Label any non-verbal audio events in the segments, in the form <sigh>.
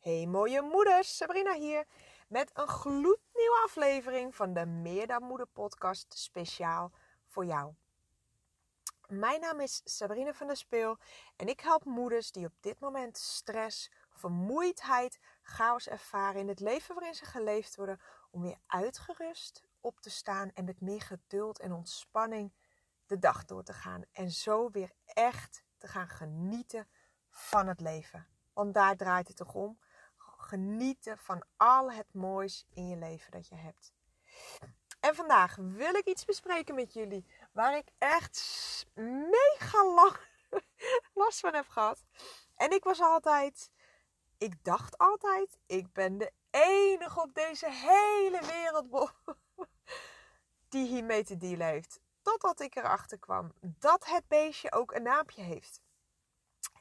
Hey mooie moeders, Sabrina hier met een gloednieuwe aflevering van de Meer dan Moeder podcast speciaal voor jou. Mijn naam is Sabrina van der Speel en ik help moeders die op dit moment stress, vermoeidheid, chaos ervaren in het leven waarin ze geleefd worden om weer uitgerust op te staan en met meer geduld en ontspanning de dag door te gaan en zo weer echt te gaan genieten van het leven. Want daar draait het toch om. Genieten van al het moois in je leven dat je hebt. En vandaag wil ik iets bespreken met jullie waar ik echt mega lang <laughs> last van heb gehad. En ik was altijd, ik dacht altijd, ik ben de enige op deze hele wereld <laughs> die hiermee te dealen heeft. Totdat ik erachter kwam dat het beestje ook een naampje heeft.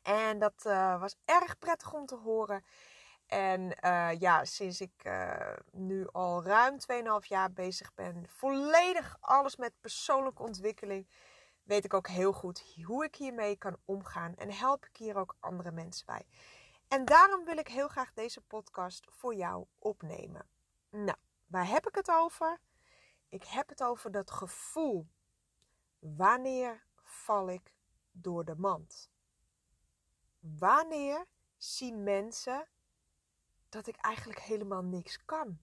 En dat uh, was erg prettig om te horen. En uh, ja, sinds ik uh, nu al ruim 2,5 jaar bezig ben, volledig alles met persoonlijke ontwikkeling, weet ik ook heel goed hoe ik hiermee kan omgaan en help ik hier ook andere mensen bij. En daarom wil ik heel graag deze podcast voor jou opnemen. Nou, waar heb ik het over? Ik heb het over dat gevoel. Wanneer val ik door de mand? Wanneer zien mensen dat ik eigenlijk helemaal niks kan?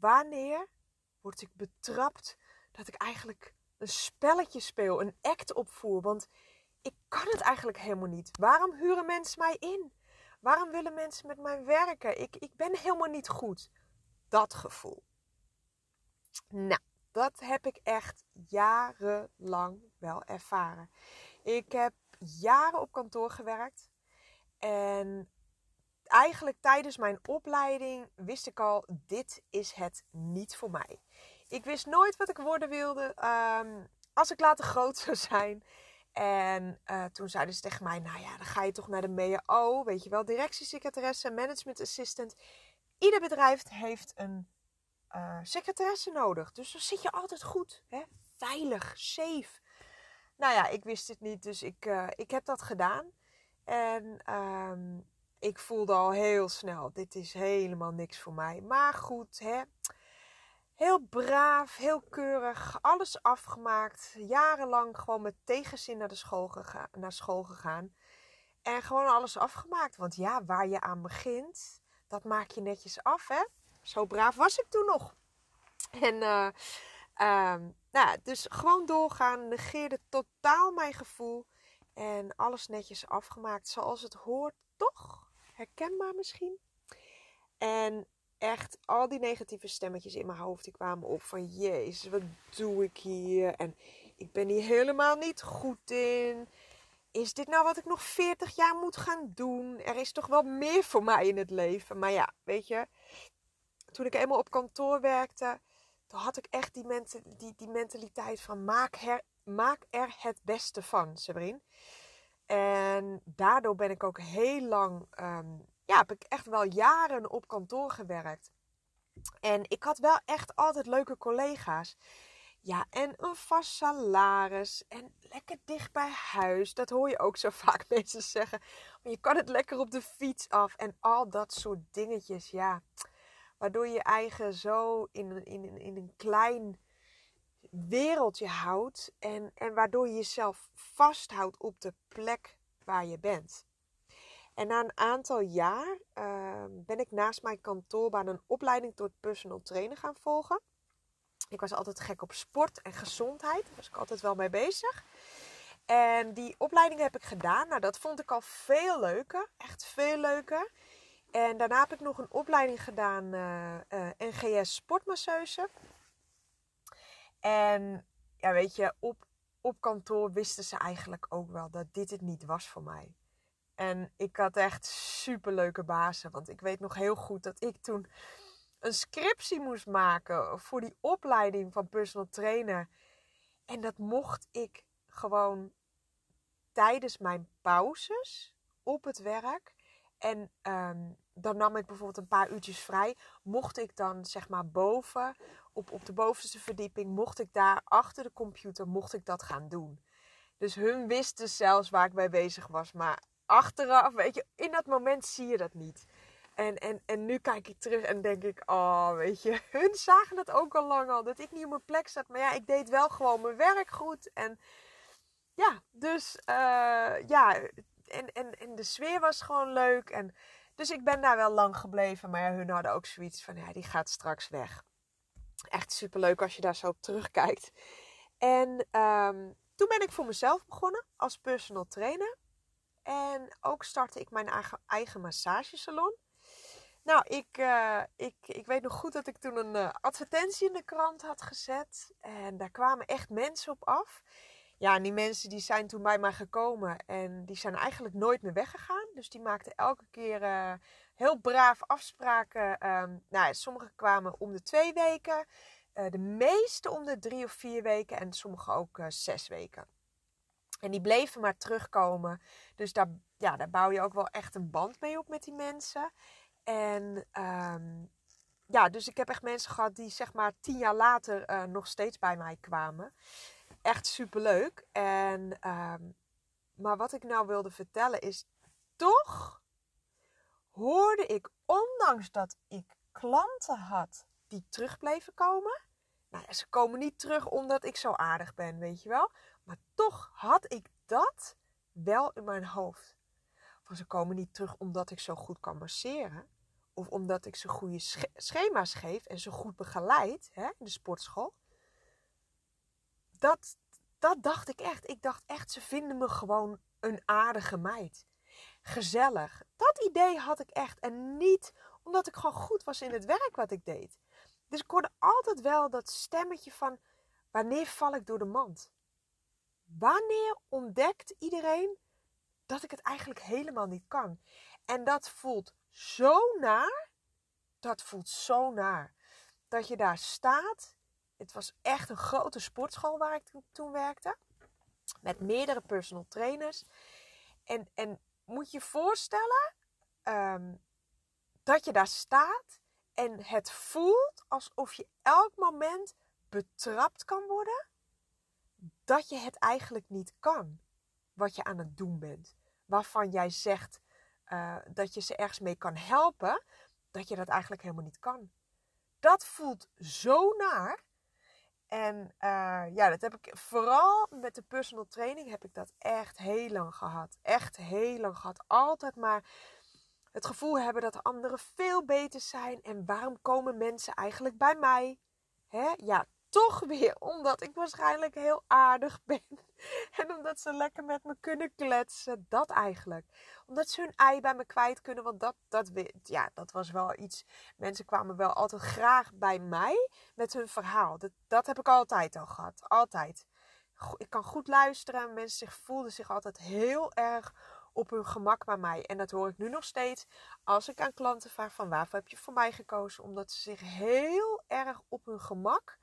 Wanneer word ik betrapt dat ik eigenlijk een spelletje speel, een act opvoer? Want ik kan het eigenlijk helemaal niet. Waarom huren mensen mij in? Waarom willen mensen met mij werken? Ik, ik ben helemaal niet goed. Dat gevoel. Nou, dat heb ik echt jarenlang wel ervaren. Ik heb jaren op kantoor gewerkt. En eigenlijk tijdens mijn opleiding wist ik al, dit is het niet voor mij. Ik wist nooit wat ik worden wilde um, als ik later groot zou zijn. En uh, toen zeiden ze tegen mij, nou ja, dan ga je toch naar de MEO, weet je wel, directiesecretaresse, management assistant. Ieder bedrijf heeft een uh, secretaresse nodig. Dus dan zit je altijd goed, hè? veilig, safe. Nou ja, ik wist het niet, dus ik, uh, ik heb dat gedaan. En um, ik voelde al heel snel, dit is helemaal niks voor mij. Maar goed, hè. Heel braaf, heel keurig, alles afgemaakt. Jarenlang gewoon met tegenzin naar, de school, gega naar school gegaan. En gewoon alles afgemaakt. Want ja, waar je aan begint, dat maak je netjes af, hè. Zo braaf was ik toen nog. En uh, um, nou, dus gewoon doorgaan, negeerde totaal mijn gevoel. En alles netjes afgemaakt zoals het hoort, toch? Herkenbaar misschien? En echt al die negatieve stemmetjes in mijn hoofd die kwamen op van jezus, wat doe ik hier? En ik ben hier helemaal niet goed in. Is dit nou wat ik nog 40 jaar moet gaan doen? Er is toch wel meer voor mij in het leven. Maar ja, weet je, toen ik eenmaal op kantoor werkte, toen had ik echt die, ment die, die mentaliteit van maak, her, maak er het beste van, Sabrine. En daardoor ben ik ook heel lang, um, ja, heb ik echt wel jaren op kantoor gewerkt. En ik had wel echt altijd leuke collega's. Ja, en een vast salaris. En lekker dicht bij huis. Dat hoor je ook zo <laughs> vaak mensen zeggen. Maar je kan het lekker op de fiets af. En al dat soort dingetjes. Ja, Waardoor je je eigen zo in, in, in een klein wereldje houdt. En, en waardoor je jezelf vasthoudt op de plek waar je bent. En na een aantal jaar uh, ben ik naast mijn kantoorbaan een opleiding tot personal trainer gaan volgen. Ik was altijd gek op sport en gezondheid. Daar was ik altijd wel mee bezig. En die opleiding heb ik gedaan. Nou, dat vond ik al veel leuker. Echt veel leuker. En daarna heb ik nog een opleiding gedaan, uh, uh, NGS sportmasseuse. En ja, weet je, op, op kantoor wisten ze eigenlijk ook wel dat dit het niet was voor mij. En ik had echt super leuke bazen. Want ik weet nog heel goed dat ik toen een scriptie moest maken voor die opleiding van personal trainer. En dat mocht ik gewoon tijdens mijn pauzes op het werk en um, dan nam ik bijvoorbeeld een paar uurtjes vrij. Mocht ik dan zeg maar boven, op, op de bovenste verdieping, mocht ik daar achter de computer, mocht ik dat gaan doen. Dus hun wisten zelfs waar ik mee bezig was. Maar achteraf, weet je, in dat moment zie je dat niet. En, en, en nu kijk ik terug en denk ik, oh, weet je, <laughs> hun zagen dat ook al lang al, dat ik niet op mijn plek zat. Maar ja, ik deed wel gewoon mijn werk goed. En ja, dus uh, ja, en, en, en de sfeer was gewoon leuk. En, dus ik ben daar wel lang gebleven. Maar hun hadden ook zoiets van, ja, die gaat straks weg. Echt superleuk als je daar zo op terugkijkt. En um, toen ben ik voor mezelf begonnen als personal trainer. En ook startte ik mijn eigen, massagesalon. Nou, ik, uh, ik, ik weet nog goed dat ik toen een uh, advertentie in de krant had gezet. En daar kwamen echt mensen op af. Ja, en die mensen die zijn toen bij mij gekomen. En die zijn eigenlijk nooit meer weggegaan. Dus die maakten elke keer uh, heel braaf afspraken. Um, nou, sommigen kwamen om de twee weken. de meeste om de drie of vier weken. En sommige ook zes weken. En die bleven maar terugkomen. Dus daar, ja, daar bouw je ook wel echt een band mee op met die mensen. En um, ja, dus ik heb echt mensen gehad die zeg maar tien jaar later nog steeds bij mij kwamen. Echt superleuk. En, um, maar wat ik nou wilde vertellen is, toch hoorde ik, ondanks dat ik klanten had die terug bleven komen. Nou ze komen niet terug omdat ik zo aardig ben, weet je wel. Maar toch had ik dat wel in mijn hoofd. Van ze komen niet terug omdat ik zo goed kan masseren. Of omdat ik ze goede schema's geef en ze goed begeleid hè, in de sportschool. Dat, dat dacht ik echt. Ik dacht echt, ze vinden me gewoon een aardige meid. Gezellig. Dat idee had ik echt. En niet omdat ik gewoon goed was in het werk wat ik deed. Dus ik hoorde altijd wel dat stemmetje van wanneer val ik door de mand? Wanneer ontdekt iedereen dat ik het eigenlijk helemaal niet kan? En dat voelt zo naar. Dat voelt zo naar. Dat je daar staat. Het was echt een grote sportschool waar ik toen werkte. Met meerdere personal trainers. En, en moet je voorstellen ehm, dat je daar staat en het voelt alsof je elk moment betrapt kan worden dat je het eigenlijk niet kan. Wat je aan het doen bent. Waarvan jij zegt uh, dat je ze ergens mee kan helpen, dat je dat eigenlijk helemaal niet kan. Dat voelt zo naar. En uh, ja, dat heb ik vooral met de personal training heb ik dat echt heel lang gehad. Echt heel lang gehad. Altijd maar het gevoel hebben dat anderen veel beter zijn. En waarom komen mensen eigenlijk bij mij? Hè? Ja, toch weer omdat ik waarschijnlijk heel aardig <laughs> ben. En omdat ze lekker met me kunnen kletsen. Dat eigenlijk. Omdat ze hun ei bij me kwijt kunnen. Want dat, dat, ja, dat was wel iets. Mensen kwamen wel altijd graag bij mij met hun verhaal. Dat, dat heb ik altijd al gehad. Altijd. Ik kan goed luisteren. Mensen zich, voelden zich altijd heel erg op hun gemak bij mij. En dat hoor ik nu nog steeds als ik aan klanten vraag van waarvoor heb je voor mij gekozen. Omdat ze zich heel erg op hun gemak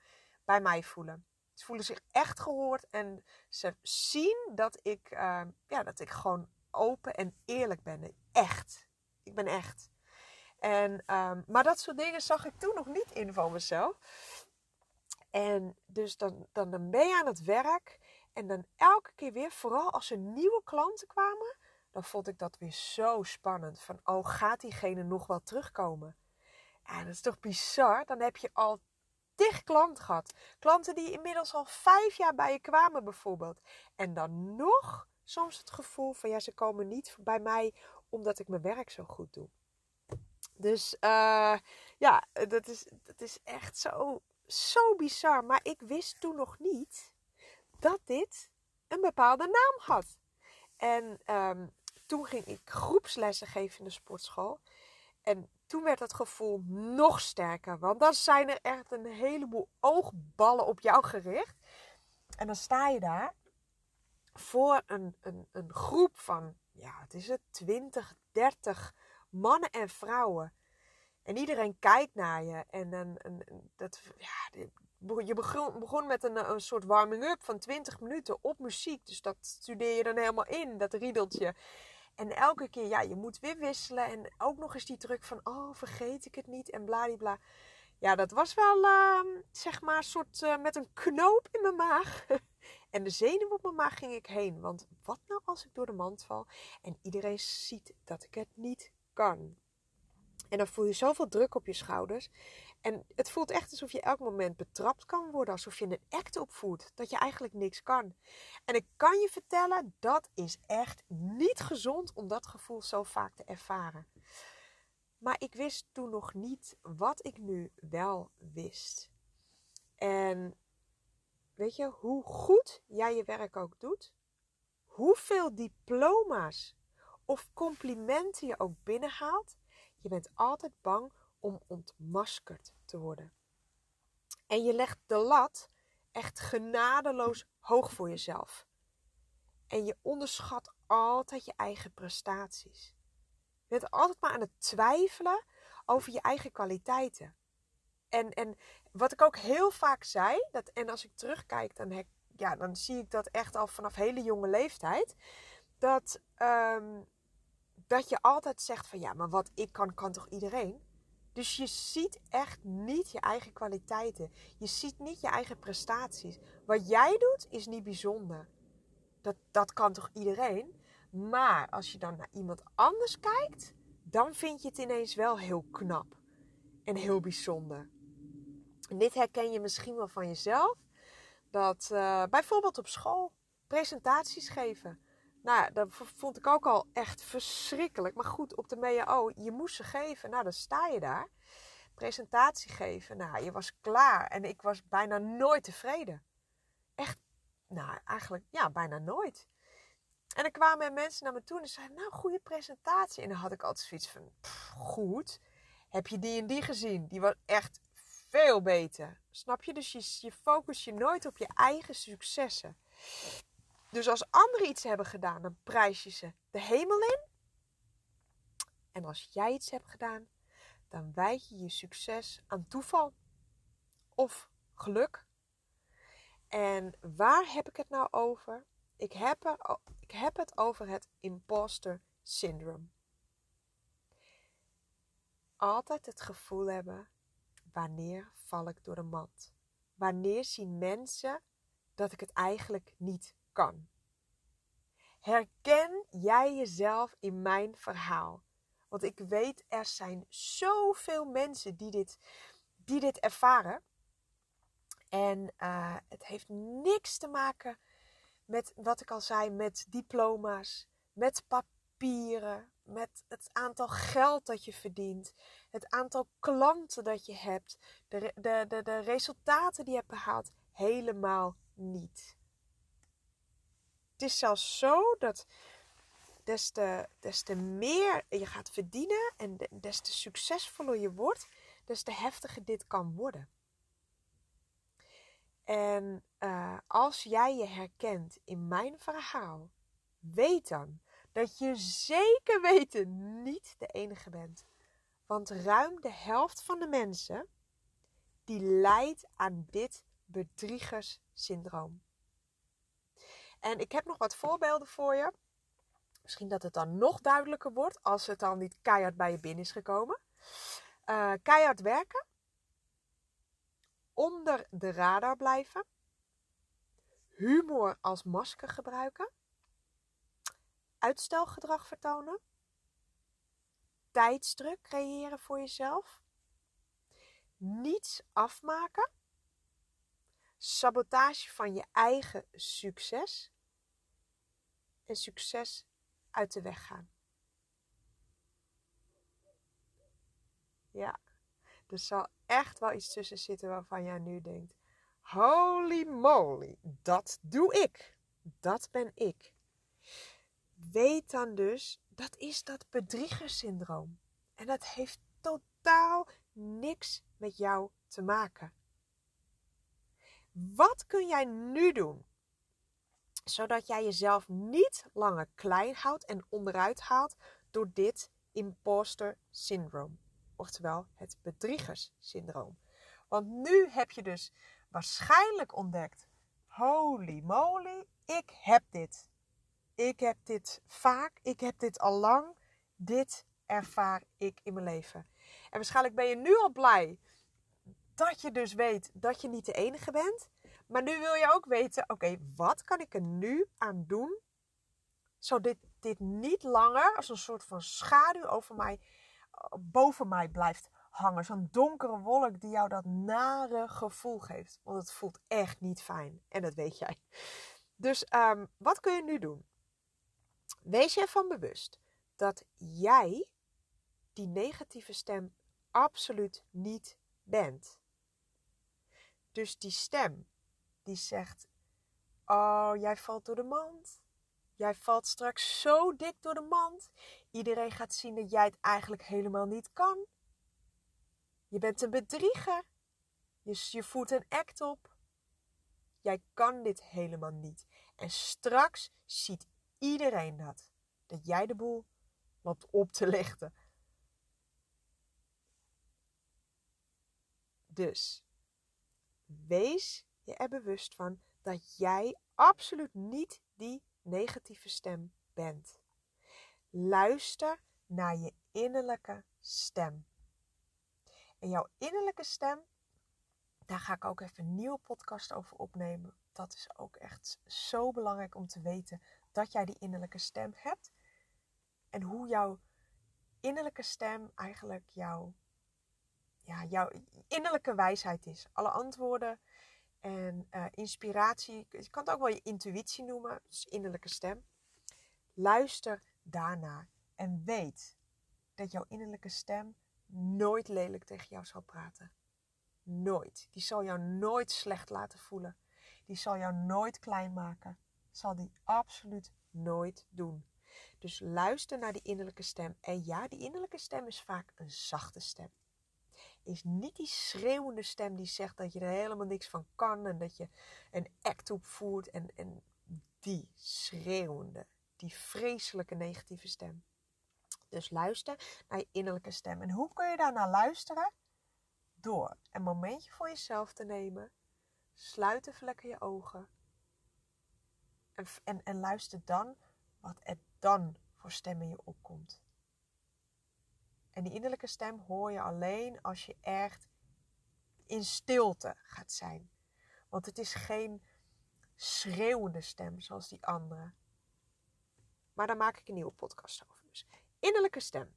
bij mij voelen. Ze voelen zich echt gehoord en ze zien dat ik, uh, ja, dat ik gewoon open en eerlijk ben. Echt. Ik ben echt. En, um, maar dat soort dingen zag ik toen nog niet in van mezelf. En dus dan, dan, ben je aan het werk. En dan elke keer weer, vooral als er nieuwe klanten kwamen, dan vond ik dat weer zo spannend. Van, oh, gaat diegene nog wel terugkomen? Ja, dat is toch bizar? Dan heb je al tig klanten gehad. Klanten die inmiddels al vijf jaar bij je kwamen bijvoorbeeld. En dan nog soms het gevoel van ja, ze komen niet bij mij omdat ik mijn werk zo goed doe. Dus uh, ja, dat is, dat is echt zo, zo bizar. Maar ik wist toen nog niet dat dit een bepaalde naam had. En um, toen ging ik groepslessen geven in de sportschool. En toen werd het gevoel nog sterker. Want dan zijn er echt een heleboel oogballen op jou gericht. En dan sta je daar voor een, een, een groep van, ja, het is het, 20, 30 mannen en vrouwen. En iedereen kijkt naar je. En, en, en dat, ja, je begon, begon met een, een soort warming-up van 20 minuten op muziek. Dus dat studeer je dan helemaal in, dat riedeltje. En elke keer, ja, je moet weer wisselen. En ook nog eens die druk van, oh, vergeet ik het niet en bladibla. ja, dat was wel, ehm, zeg maar, soort uh, met een knoop in mijn maag. <laughs> en de zenuw op mijn maag ging ik heen. Want wat nou als ik door de mand val en iedereen ziet dat ik het niet kan? En dan voel je zoveel druk op je schouders. En het voelt echt alsof je elk moment betrapt kan worden. Alsof je een act opvoert. Dat je eigenlijk niks kan. En ik kan je vertellen, dat is echt niet gezond om dat gevoel zo vaak te ervaren. Maar ik wist toen nog niet wat ik nu wel wist. En weet je, hoe goed jij je werk ook doet, hoeveel diploma's of complimenten je ook binnenhaalt, je bent altijd bang om ontmaskerd te worden. En je legt de lat echt genadeloos hoog voor jezelf. En je onderschat altijd je eigen prestaties. Je bent altijd maar aan het twijfelen over je eigen kwaliteiten. En, en wat ik ook heel vaak zei, dat, en als ik terugkijk, dan, ja, dan zie ik dat echt al vanaf hele jonge leeftijd. Dat, ehm, dat je altijd zegt van ja, maar wat ik kan, kan toch iedereen? Dus je ziet echt niet je eigen kwaliteiten. Je ziet niet je eigen prestaties. Wat jij doet is niet bijzonder. Dat, dat kan toch iedereen? Maar als je dan naar iemand anders kijkt, dan vind je het ineens wel heel knap en heel bijzonder. Dit herken je misschien wel van jezelf. Dat uh, bijvoorbeeld op school presentaties geven. Nou, dat vond ik ook al echt verschrikkelijk. Maar goed, op de MEO, je moest ze geven. Nou, dan sta je daar. Presentatie geven. Nou, je was klaar. En ik was bijna nooit tevreden. Echt, nou, eigenlijk, ja, bijna nooit. En dan kwamen mensen naar me toe en zeiden, nou, goede presentatie. En dan had ik altijd zoiets van, goed. Heb je die en die gezien? Die was echt veel beter. Snap je? Dus je, je focus je nooit op je eigen successen. Dus als anderen iets hebben gedaan, dan prijs je ze de hemel in. En als jij iets hebt gedaan, dan wijd je je succes aan toeval of geluk. En waar heb ik het nou over? Ik heb, er, ik heb het over het imposter syndrome. Altijd het gevoel hebben: wanneer val ik door de mand? Wanneer zien mensen dat ik het eigenlijk niet Herken jij jezelf in mijn verhaal? Want ik weet, er zijn zoveel mensen die dit, die dit ervaren. En uh, het heeft niks te maken met wat ik al zei, met diploma's, met papieren, met het aantal geld dat je verdient, het aantal klanten dat je hebt, de, de, de, de resultaten die je hebt behaald, helemaal niet. Het is zelfs zo dat des te, des te meer je gaat verdienen en des te succesvoller je wordt, des te heftiger dit kan worden. En uh, als jij je herkent in mijn verhaal, weet dan dat je zeker weten niet de enige bent. Want ruim de helft van de mensen die lijdt aan dit bedriegerssyndroom. En ik heb nog wat voorbeelden voor je. Misschien dat het dan nog duidelijker wordt als het dan niet keihard bij je binnen is gekomen. Uh, keihard werken. Onder de radar blijven humor als masker gebruiken, uitstelgedrag vertonen, tijdsdruk creëren voor jezelf, niets afmaken, sabotage van je eigen succes en succes uit de weg gaan. Ja, er zal echt wel iets tussen zitten waarvan jij nu denkt: Holy moly, dat doe ik. Dat ben ik. Weet dan dus, dat is dat bedriegersyndroom. En dat heeft totaal niks met jou te maken. Wat kun jij nu doen? Zodat jij jezelf niet langer klein houdt en onderuit haalt door dit imposter syndroom. Oftewel het bedriegerssyndroom. Want nu heb je dus waarschijnlijk ontdekt: holy moly, ik heb dit. Ik heb dit vaak, ik heb dit al lang. Dit ervaar ik in mijn leven. En waarschijnlijk ben je nu al blij dat je dus weet dat je niet de enige bent. Maar nu wil je ook weten, oké, wat kan ik er nu aan doen? Zodat dit, dit niet langer als een soort van schaduw over mij, boven mij blijft hangen. Zo'n donkere wolk die jou dat nare gevoel geeft. Want het voelt echt niet fijn. En dat weet jij. Dus ehm, wat kun je nu doen? Wees je ervan bewust dat jij die negatieve stem absoluut niet bent. Dus die stem die zegt: Oh, jij valt door de mand. Jij valt straks zo dik door de mand. Iedereen gaat zien dat jij het eigenlijk helemaal niet kan. Je bent een bedrieger. Je, je voert een act op. Jij kan dit helemaal niet. En straks ziet iedereen dat. Dat jij de boel loopt op te lichten. Dus wees je er bewust van dat jij absoluut niet die negatieve stem bent. Luister naar je innerlijke stem. En jouw innerlijke stem, daar ga ik ook even een nieuwe podcast over opnemen. Dat is ook echt zo belangrijk om te weten dat jij die innerlijke stem hebt. En hoe jouw innerlijke stem eigenlijk jouw, ja, jouw innerlijke wijsheid is. Alle antwoorden en uh, inspiratie, je kan het ook wel je intuïtie noemen, dus innerlijke stem. Luister daarnaar en weet dat jouw innerlijke stem nooit lelijk tegen jou zal praten. Nooit. Die zal jou nooit slecht laten voelen. Die zal jou nooit klein maken. Zal die absoluut nooit doen. Dus luister naar die innerlijke stem. En ja, die innerlijke stem is vaak een zachte stem. Is niet die schreeuwende stem die zegt dat je er helemaal niks van kan en dat je een act opvoert. En, en die schreeuwende, die vreselijke negatieve stem. Dus luister naar je innerlijke stem. En hoe kun je daar naar luisteren? Door een momentje voor jezelf te nemen. Sluit even lekker je ogen. En, en, en luister dan wat er dan voor stem in je opkomt. En die innerlijke stem hoor je alleen als je echt in stilte gaat zijn. Want het is geen schreeuwende stem zoals die andere. Maar daar maak ik een nieuwe podcast over. Dus innerlijke stem.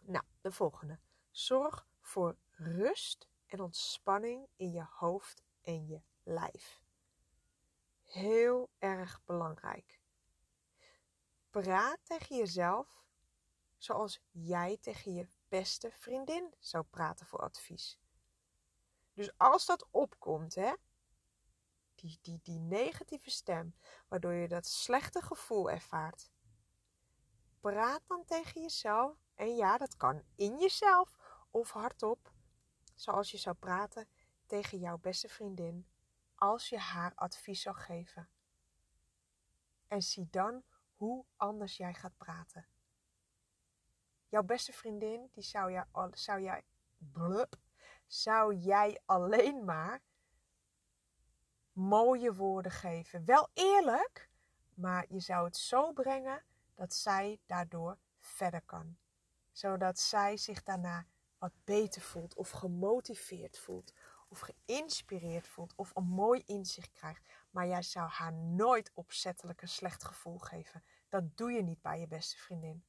Nou, de volgende. Zorg voor rust en ontspanning in je hoofd en je lijf. Heel erg belangrijk. Praat tegen jezelf zoals jij tegen je beste vriendin zou praten voor advies. Dus als dat opkomt, hè, die, die, die negatieve stem, waardoor je dat slechte gevoel ervaart, praat dan tegen jezelf. En ja, dat kan in jezelf of hardop, zoals je zou praten tegen jouw beste vriendin als je haar advies zou geven. En zie dan hoe anders jij gaat praten. Jouw beste vriendin, die zou, jij, zou, jij, zou jij alleen maar mooie woorden geven. Wel eerlijk, maar je zou het zo brengen dat zij daardoor verder kan. Zodat zij zich daarna wat beter voelt of gemotiveerd voelt of geïnspireerd voelt of een mooi inzicht krijgt. Maar jij zou haar nooit opzettelijk een slecht gevoel geven. Dat doe je niet bij je beste vriendin.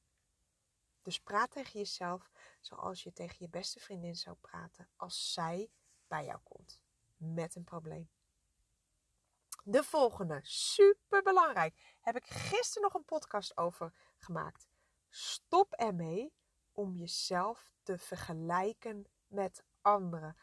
Dus praat tegen jezelf zoals je tegen je beste vriendin zou praten als zij bij jou komt met een probleem. De volgende, super belangrijk, heb ik gisteren nog een podcast over gemaakt. Stop ermee om jezelf te vergelijken met anderen.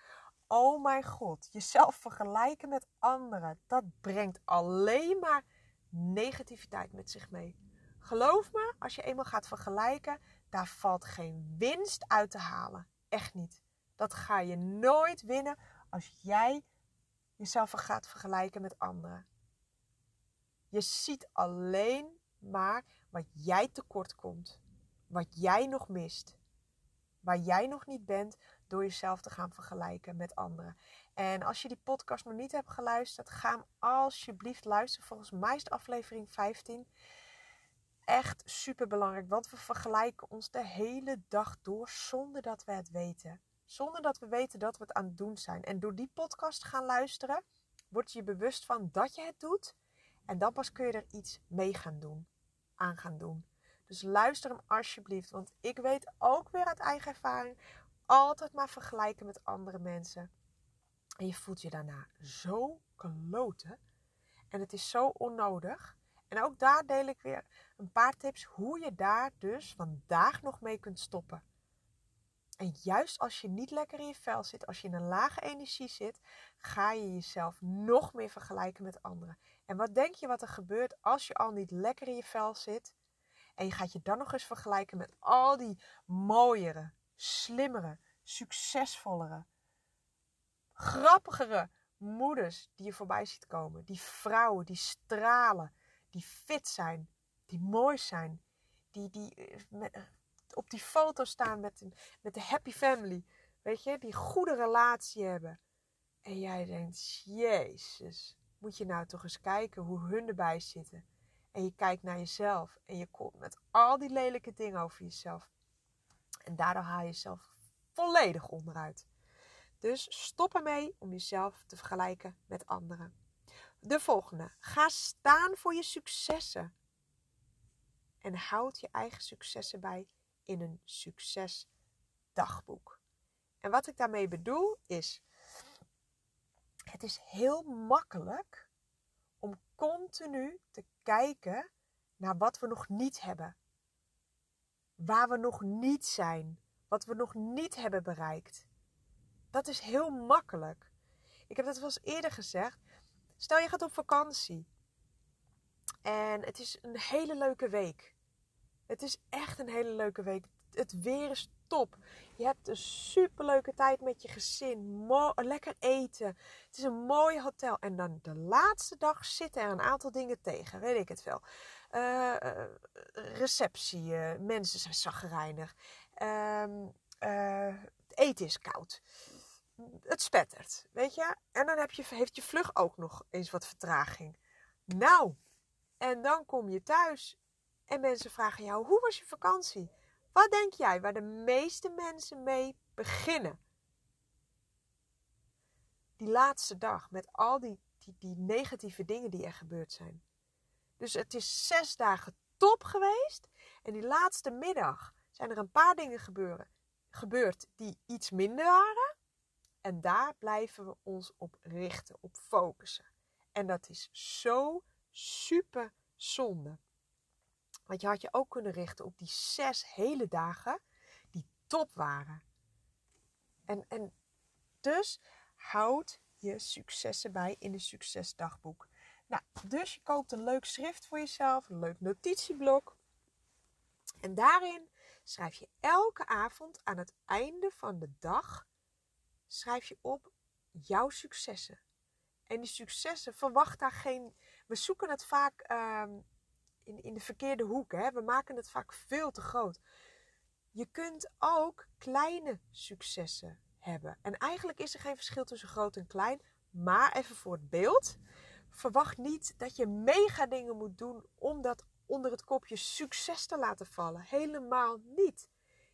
Oh mijn god, jezelf vergelijken met anderen, dat brengt alleen maar negativiteit met zich mee. Geloof me, als je eenmaal gaat vergelijken, daar valt geen winst uit te halen. Echt niet. Dat ga je nooit winnen als jij jezelf gaat vergelijken met anderen. Je ziet alleen maar wat jij tekort komt. Wat jij nog mist. Waar jij nog niet bent door jezelf te gaan vergelijken met anderen. En als je die podcast nog niet hebt geluisterd, ga hem alsjeblieft luisteren. Volgens mij is aflevering 15 echt super belangrijk. Want we vergelijken ons de hele dag door zonder dat we het weten. Zonder dat we weten dat we het aan het doen zijn. En door die podcast te gaan luisteren, word je bewust van dat je het doet. En dan pas kun je er iets mee gaan doen. Aan gaan doen. Dus luister hem alsjeblieft. Want ik weet ook weer uit eigen ervaring. Altijd maar vergelijken met andere mensen. En je voelt je daarna zo kloten. En het is zo onnodig. En ook daar deel ik weer een paar tips hoe je daar dus vandaag nog mee kunt stoppen. En juist als je niet lekker in je vel zit, als je in een lage energie zit, ga je jezelf nog meer vergelijken met anderen. En wat denk je wat er gebeurt als je al niet lekker in je vel zit? En je gaat je dan nog eens vergelijken met al die mooiere, slimmere, succesvollere, grappigere moeders die je voorbij ziet komen. Die vrouwen die stralen, die fit zijn, die mooi zijn, die, die eh, eh, op die foto staan met, met de happy family. Weet je, die goede relatie hebben. En jij denkt, Jezus, moet je nou toch eens kijken hoe hun erbij zitten. En je kijkt naar jezelf en je komt met al die lelijke dingen over jezelf. En daardoor haal je jezelf volledig onderuit. Dus stop ermee om jezelf te vergelijken met anderen. De volgende. Ga staan voor je successen. En houd je eigen successen bij in een succesdagboek. En wat ik daarmee bedoel is, het is heel makkelijk om continu te kijken naar wat we nog niet hebben. Waar we nog niet zijn. Wat we nog niet hebben bereikt. Dat is heel makkelijk. Ik heb dat wel eens eerder gezegd. Stel je gaat op vakantie. En het is een hele leuke week. Het is echt een hele leuke week. Het weer is top. Je hebt een superleuke tijd met je gezin. lekker eten. Het is een mooi hotel. En dan de laatste dag zitten er een aantal dingen tegen. Weet ik het wel. Uh, receptie. Uh, mensen zijn zaggerijnig. Ehm, het eten is koud. Het spettert. Weet je? En dan heb je, heeft je vlug ook nog eens wat vertraging. Nou. En dan kom je thuis. En mensen vragen jou: hoe was je vakantie? Wat denk jij waar de meeste mensen mee beginnen? Die laatste dag met al die, die, die negatieve dingen die er gebeurd zijn. Dus het is zes dagen top geweest. En die laatste middag zijn er een paar dingen gebeuren, gebeurd die iets minder waren. En daar blijven we ons op richten, op focussen. En dat is zo super zonde. Want je had je ook kunnen richten op die zes hele dagen die top waren. En, en dus houd je successen bij in een succesdagboek. Nou, dus je koopt een leuk schrift voor jezelf, een leuk notitieblok. En daarin schrijf je elke avond aan het einde van de dag schrijf je op jouw successen. En die successen, verwacht daar geen. We zoeken het vaak ehm, in, in de verkeerde hoek. Hè? We maken het vaak veel te groot. Je kunt ook kleine successen hebben. En eigenlijk is er geen verschil tussen groot en klein. Maar even voor het beeld. Verwacht niet dat je mega dingen moet doen om dat onder het kopje succes te laten vallen. Helemaal niet.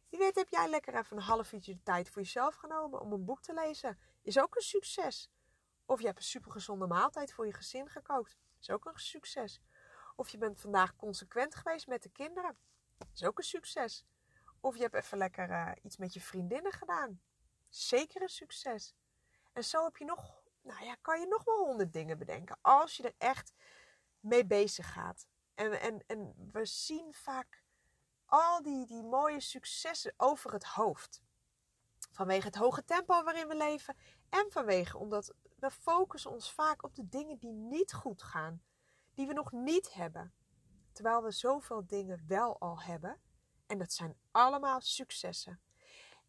Wie weet heb jij lekker even een half uurtje de tijd voor jezelf genomen om een boek te lezen. Is ook een succes. Of je hebt een supergezonde maaltijd voor je gezin gekookt. Is ook een succes. Of je bent vandaag consequent geweest met de kinderen. Is ook een succes. Of je hebt even lekker uh, iets met je vriendinnen gedaan. Zeker een succes. En zo heb je nog, nou ja, kan je nog wel honderd dingen bedenken. Als je er echt mee bezig gaat. En, en, en we zien vaak al die, die mooie successen over het hoofd. Vanwege het hoge tempo waarin we leven. En vanwege omdat we focussen ons vaak op de dingen die niet goed gaan die we nog niet hebben. Terwijl we zoveel dingen wel al hebben. En dat zijn allemaal successen.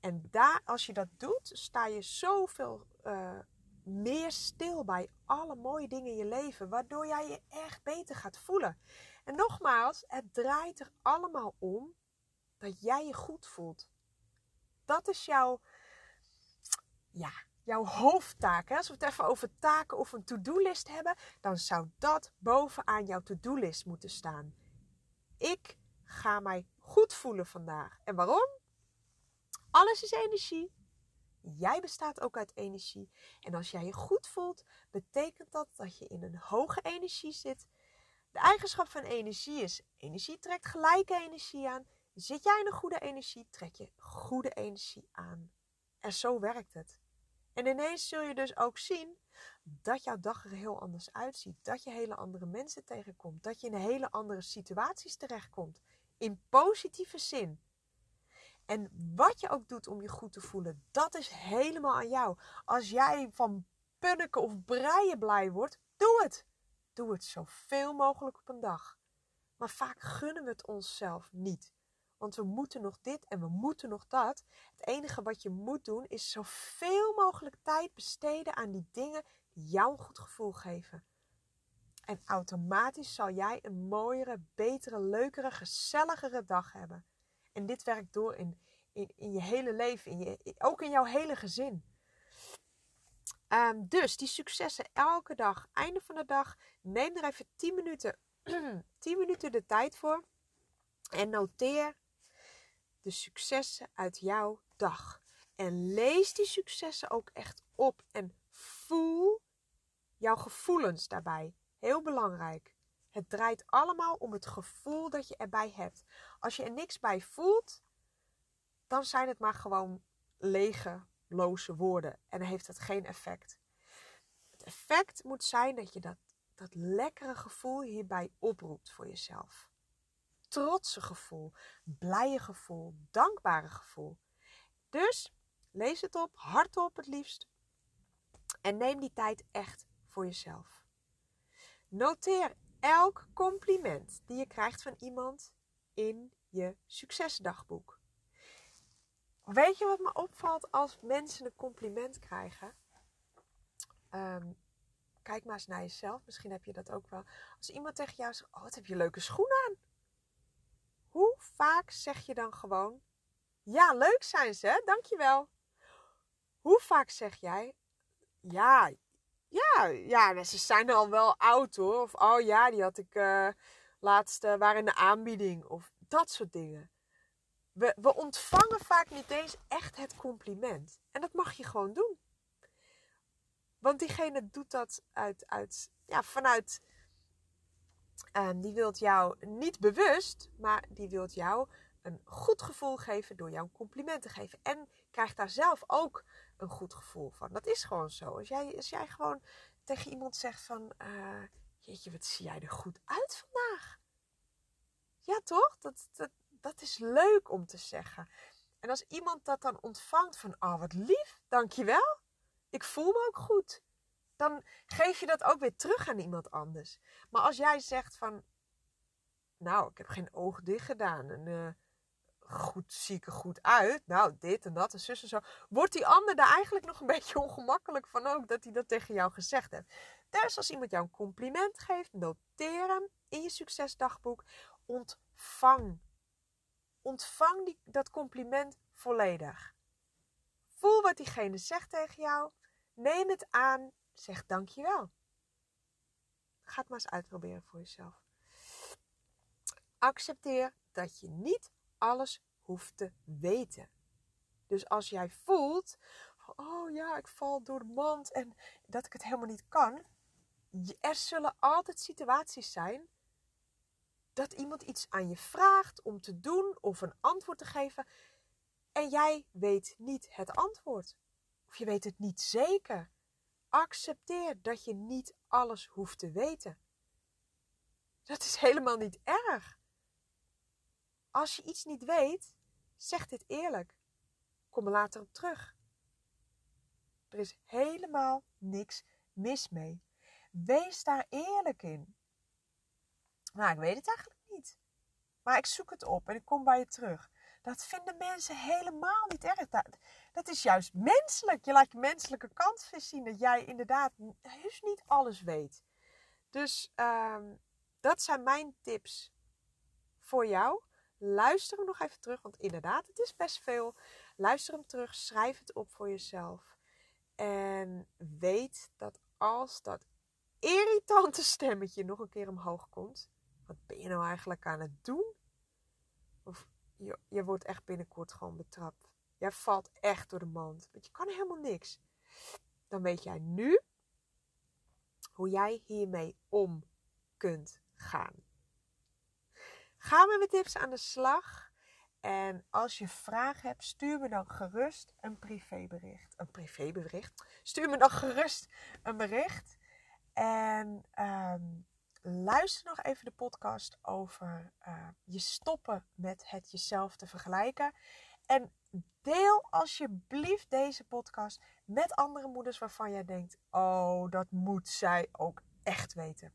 En daar, als je dat doet, sta je zoveel uh, meer stil bij alle mooie dingen in je leven. Waardoor jij je echt beter gaat voelen. En nogmaals, het draait er allemaal om dat jij je goed voelt. Dat is jouw, ja, jouw hoofdtaak. Als we het even over taken of een to-do-list hebben, dan zou dat bovenaan jouw to-do-list moeten staan. Ik ga mij goed voelen vandaag. En waarom? Alles is energie. Jij bestaat ook uit energie. En als jij je goed voelt, betekent dat dat je in een hoge energie zit. De eigenschap van energie is: energie trekt gelijke energie aan. Zit jij in een goede energie, trek je goede energie aan. En zo werkt het. En ineens zul je dus ook zien dat jouw dag er heel anders uitziet. Dat je hele andere mensen tegenkomt. Dat je in hele andere situaties terechtkomt. In positieve zin. En wat je ook doet om je goed te voelen, dat is helemaal aan jou. Als jij van punniken of breien blij wordt, doe het. Doe het zoveel mogelijk op een dag. Maar vaak gunnen we het onszelf niet. Want we moeten nog dit en we moeten nog dat. Het enige wat je moet doen is zoveel mogelijk tijd besteden aan die dingen die jou een goed gevoel geven. En automatisch zal jij een mooiere, betere, leukere, gezelligere dag hebben. En dit werkt door in, in, in je hele leven, in je, ook in jouw hele gezin. Um, dus die successen elke dag, einde van de dag, neem er even 10 minuten, <clears throat> 10 minuten de tijd voor. En noteer de successen uit jouw dag. En lees die successen ook echt op en voel jouw gevoelens daarbij. Heel belangrijk. Het draait allemaal om het gevoel dat je erbij hebt. Als je er niks bij voelt, dan zijn het maar gewoon lege, loze woorden. En dan heeft het geen effect. Het effect moet zijn dat je dat, dat lekkere gevoel hierbij oproept voor jezelf trotse gevoel, blije gevoel, dankbare gevoel. Dus lees het op, hardop het liefst. En neem die tijd echt voor jezelf. Noteer elk compliment die je krijgt van iemand in je succesdagboek. Weet je wat me opvalt als mensen een compliment krijgen? Ehm, kijk maar eens naar jezelf. Misschien heb je dat ook wel. Als iemand tegen jou zegt: Oh, wat heb je leuke schoenen aan? Vaak zeg je dan gewoon: Ja, leuk zijn ze, dankjewel. Hoe vaak zeg jij: Ja, ja, ja, ze zijn al wel oud hoor. Of oh ja, die had ik uh, laatst, uh, waren in de aanbieding. Of dat soort dingen. We, we ontvangen vaak niet eens echt het compliment. En dat mag je gewoon doen. Want diegene doet dat uit, uit, ja, vanuit Um, die wilt jou niet bewust, maar die wilt jou een goed gevoel geven door jou een compliment te geven. En krijgt daar zelf ook een goed gevoel van. Dat is gewoon zo. Als jij, als jij gewoon tegen iemand zegt van... Uh, jeetje, wat zie jij er goed uit vandaag. Ja, toch? Dat, dat, dat is leuk om te zeggen. En als iemand dat dan ontvangt van... Oh, wat lief, dankjewel. Ik voel me ook goed dan geef je dat ook weer terug aan iemand anders. Maar als jij zegt van, nou, ik heb geen oog dicht gedaan en uh, goed, zie ik er goed uit, nou, dit en dat en zus en zo, wordt die ander daar eigenlijk nog een beetje ongemakkelijk van ook dat hij dat tegen jou gezegd heeft. Dus als iemand jou een compliment geeft, noteer hem in je succesdagboek, ontvang. Ontvang die, dat compliment volledig. Voel wat diegene zegt tegen jou. Neem het aan Zeg dankjewel. Ga het maar eens uitproberen voor jezelf. Accepteer dat je niet alles hoeft te weten. Dus als jij voelt, oh ja, ik val door de mand en dat ik het helemaal niet kan. Er zullen altijd situaties zijn dat iemand iets aan je vraagt om te doen of een antwoord te geven. En jij weet niet het antwoord. Of je weet het niet zeker. Accepteer dat je niet alles hoeft te weten. Dat is helemaal niet erg. Als je iets niet weet, zeg dit eerlijk. Kom er later op terug. Er is helemaal niks mis mee. Wees daar eerlijk in. Nou, ik weet het eigenlijk niet. Maar ik zoek het op en ik kom bij je terug. Dat vinden mensen helemaal niet erg. Dat, is juist menselijk. Je laat je menselijke kant zien dat jij inderdaad heus niet alles weet. Dus um, dat zijn mijn tips voor jou. Luister hem nog even terug, want inderdaad, het is best veel. Luister hem terug, schrijf het op voor jezelf. En weet dat als dat irritante stemmetje nog een keer omhoog komt, wat ben je nou eigenlijk aan het doen? Of je, je wordt echt binnenkort gewoon betrapt. Jij valt echt door de mand. Want je kan helemaal niks. Dan weet jij nu hoe jij hiermee om kunt gaan. Ga met mijn tips aan de slag. En als je vragen hebt, stuur me dan gerust een privébericht. Een privébericht? Stuur me dan gerust een bericht. En ehm, luister nog even de podcast over uh, je stoppen met het jezelf te vergelijken. En deel alsjeblieft deze podcast met andere moeders waarvan jij denkt: oh, dat moet zij ook echt weten.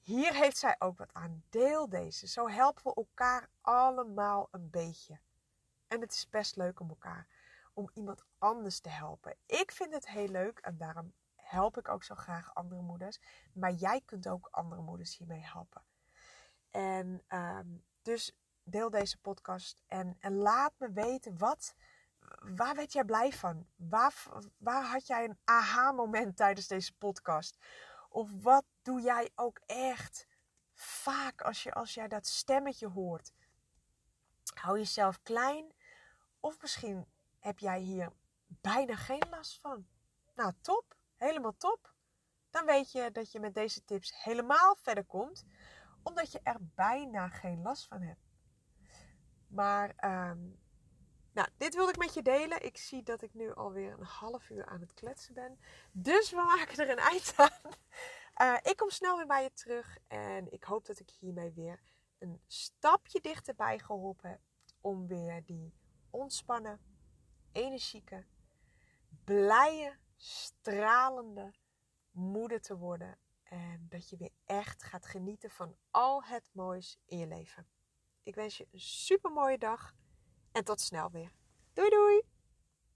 Hier heeft zij ook wat aan. Deel deze. Zo helpen we elkaar allemaal een beetje. En het is best leuk om elkaar, om iemand anders te helpen. Ik vind het heel leuk en daarom help ik ook zo graag andere moeders. Maar jij kunt ook andere moeders hiermee helpen. En um, dus deel deze podcast en, en laat me weten wat, waar werd jij blij van? Waar, waar had jij een aha-moment tijdens deze podcast? Of wat doe jij ook echt vaak als, je, als jij dat stemmetje hoort? Hou jezelf klein. Of misschien heb jij hier bijna geen last van. Nou, top. Helemaal top. Dan weet je dat je met deze tips helemaal verder komt. Omdat je er bijna geen last van hebt. Maar um, nou, dit wilde ik met je delen. Ik zie dat ik nu alweer een half uur aan het kletsen ben. Dus we maken er een <laughs> eind aan. Uh, ik kom snel weer bij je terug. En ik hoop dat ik hiermee weer een stapje dichterbij geholpen heb. Om weer die ontspannen, energieke, blije, stralende moeder te worden. En dat je weer echt gaat genieten van al het moois in je leven. Ik wens je een super mooie dag en tot snel weer. Doei doei!